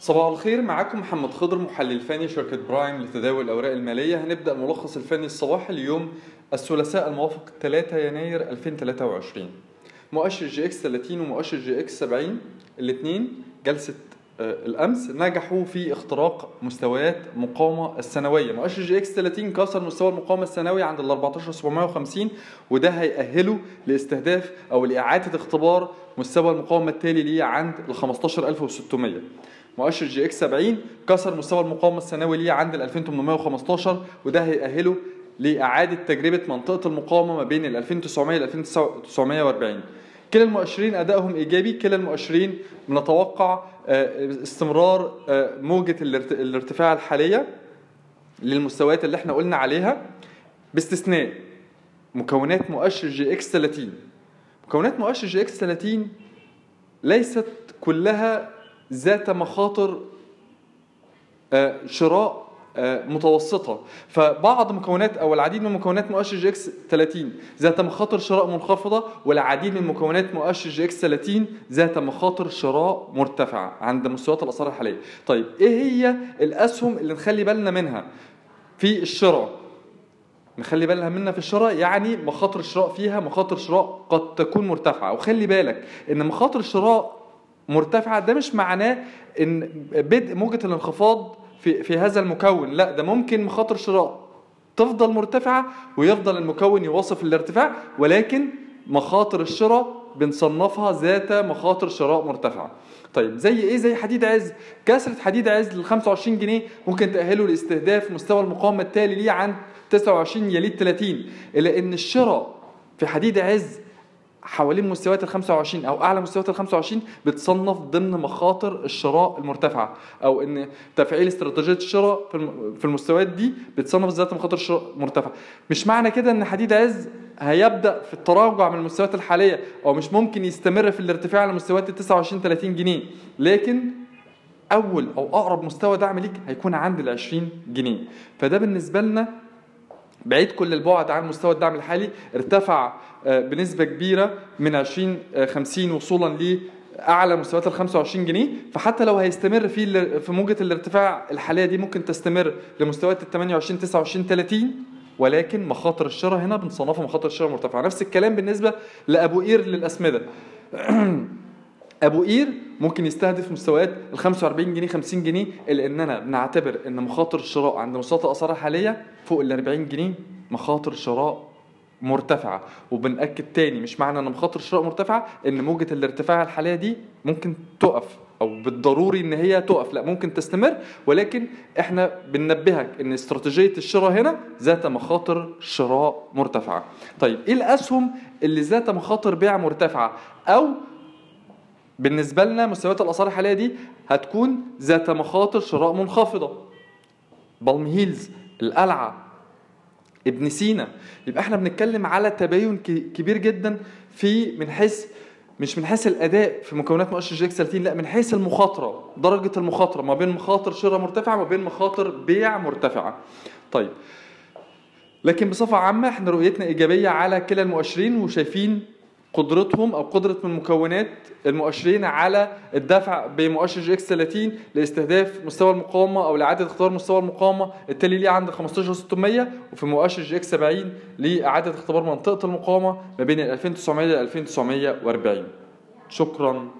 صباح الخير معاكم محمد خضر محلل فني شركة برايم لتداول الأوراق المالية. هنبدأ الملخص الفني الصباحي اليوم الثلاثاء الموافق 3 يناير 2023 مؤشر EGX 30 ومؤشر EGX 70 الاثنين جلسة الأمس نجحوا في اختراق مستويات مقاومة السنوية. مؤشر EGX 30 كسر مستوى المقاومة السنوي عند ال 14750 وده هيأهله لاستهداف أو لإعادة اختبار مستوى المقاومة التالي ليه عند ال 15600 مؤشر EGX 70 كسر مستوى المقاومة السنوي ليه عند ال 2815 وده هيأهله لإعادة تجربة منطقة المقاومة ما بين ال 2900 ل 2940 كلا المؤشرين أدائهم إيجابي كلا المؤشرين بنتوقع آه، استمرار آه، موجة الارت- الارتفاع الحالية للمستويات اللي إحنا قلنا عليها. باستثناء مكونات مؤشر EGX 30 مكونات مؤشر EGX 30 ليست كلها ذات مخاطر آه، شراء متوسطة. فبعض مكونات أو العديد من مكونات مؤشر EGX 30 ذات مخاطر شراء منخفضة والعديد من مكونات مؤشر EGX 30 ذات مخاطر شراء مرتفعة عند مستويات الأسعار الحالية. طيب إيه هي الأسهم اللي نخلي بالنا منها في الشراء؟ نخلي بالنا منها في الشراء يعني مخاطر الشراء فيها مخاطر شراء قد تكون مرتفعة. وخلي بالك إن مخاطر الشراء مرتفعة ده مش معناه إن بدء موجة الانخفاض في في هذا المكون. لا ده ممكن مخاطر شراء تفضل مرتفعة ويفضل المكون يواصف الارتفاع ولكن مخاطر الشراء بنصنفها ذات مخاطر شراء مرتفعة. طيب زي إيه؟ زي حديد عز. كسرة حديد عز لل 25 جنيه ممكن تأهله لاستهداف مستوى المقاومة التالي ليه عند 29 يليد 30 إلا إن الشراء في حديد عز حوالين مستويات ال 25 أو أعلى مستويات ال 25 بتصنف ضمن مخاطر الشراء المرتفعة. أو إن تفعيل استراتيجية الشراء في الم- في المستويات دي بتصنف ذات مخاطر شراء مرتفعة. مش معنى كده إن حديد عز هيبدأ في التراجع من المستويات الحالية أو مش ممكن يستمر في الارتفاع لمستويات ال 29 30 جنيه. لكن أول أو أقرب مستوى دعم ليك هيكون عند ال 20 جنيه. فده بالنسبة لنا بعيد كل البعد عن مستوى الدعم الحالي ارتفع آه، بنسبة كبيرة من 20 آه، 50 وصولا لأعلى مستويات ال 25 جنيه. فحتى لو هيستمر في في موجة الارتفاع الحالية دي ممكن تستمر لمستويات ال 28 29 30 ولكن مخاطر الشراء هنا بنصنفها مخاطر الشراء مرتفعة نفس الكلام بالنسبة لأبو قير للأسمدة. أبو قير ممكن يستهدف مستويات ال 45 جنيه 50 جنيه إلا اننا بنعتبر إن مخاطر الشراء عند مستويات الأسعار الحالية فوق ال 40 جنيه مخاطر شراء مرتفعة. وبنأكد تاني مش معنى إن مخاطر الشراء مرتفعة إن موجة الارتفاع الحالية دي ممكن تقف أو بالضروري إن هي تقف لا ممكن تستمر. ولكن إحنا بننبهك إن استراتيجية الشراء هنا ذات مخاطر شراء مرتفعة. طيب إيه الأسهم اللي ذات مخاطر بيع مرتفعة؟ أو بالنسبة لنا مستويات الاسعار الحالية دي هتكون ذات مخاطر شراء منخفضة. بالم هيلز القلعة ابن سينا. يبقى إحنا بنتكلم على تباين كبير جدا في من حيث مش من حيث الأداء في مكونات مؤشر EGX 30 لا من حيث المخاطرة درجة المخاطرة ما بين مخاطر شراء مرتفعة وما بين مخاطر بيع مرتفعة. طيب لكن بصفة عامة إحنا رؤيتنا إيجابية على كلا المؤشرين وشايفين قدرتهم أو قدرة من مكونات المؤشرين على الدفع بمؤشر EGX 30 لاستهداف مستوى المقاومة أو لإعادة اختبار مستوى المقاومة التالي ليه عند 15600 وفي مؤشر EGX 70 لإعادة اختبار منطقة المقاومة ما بين ال 2900 ل 2940 شكراً.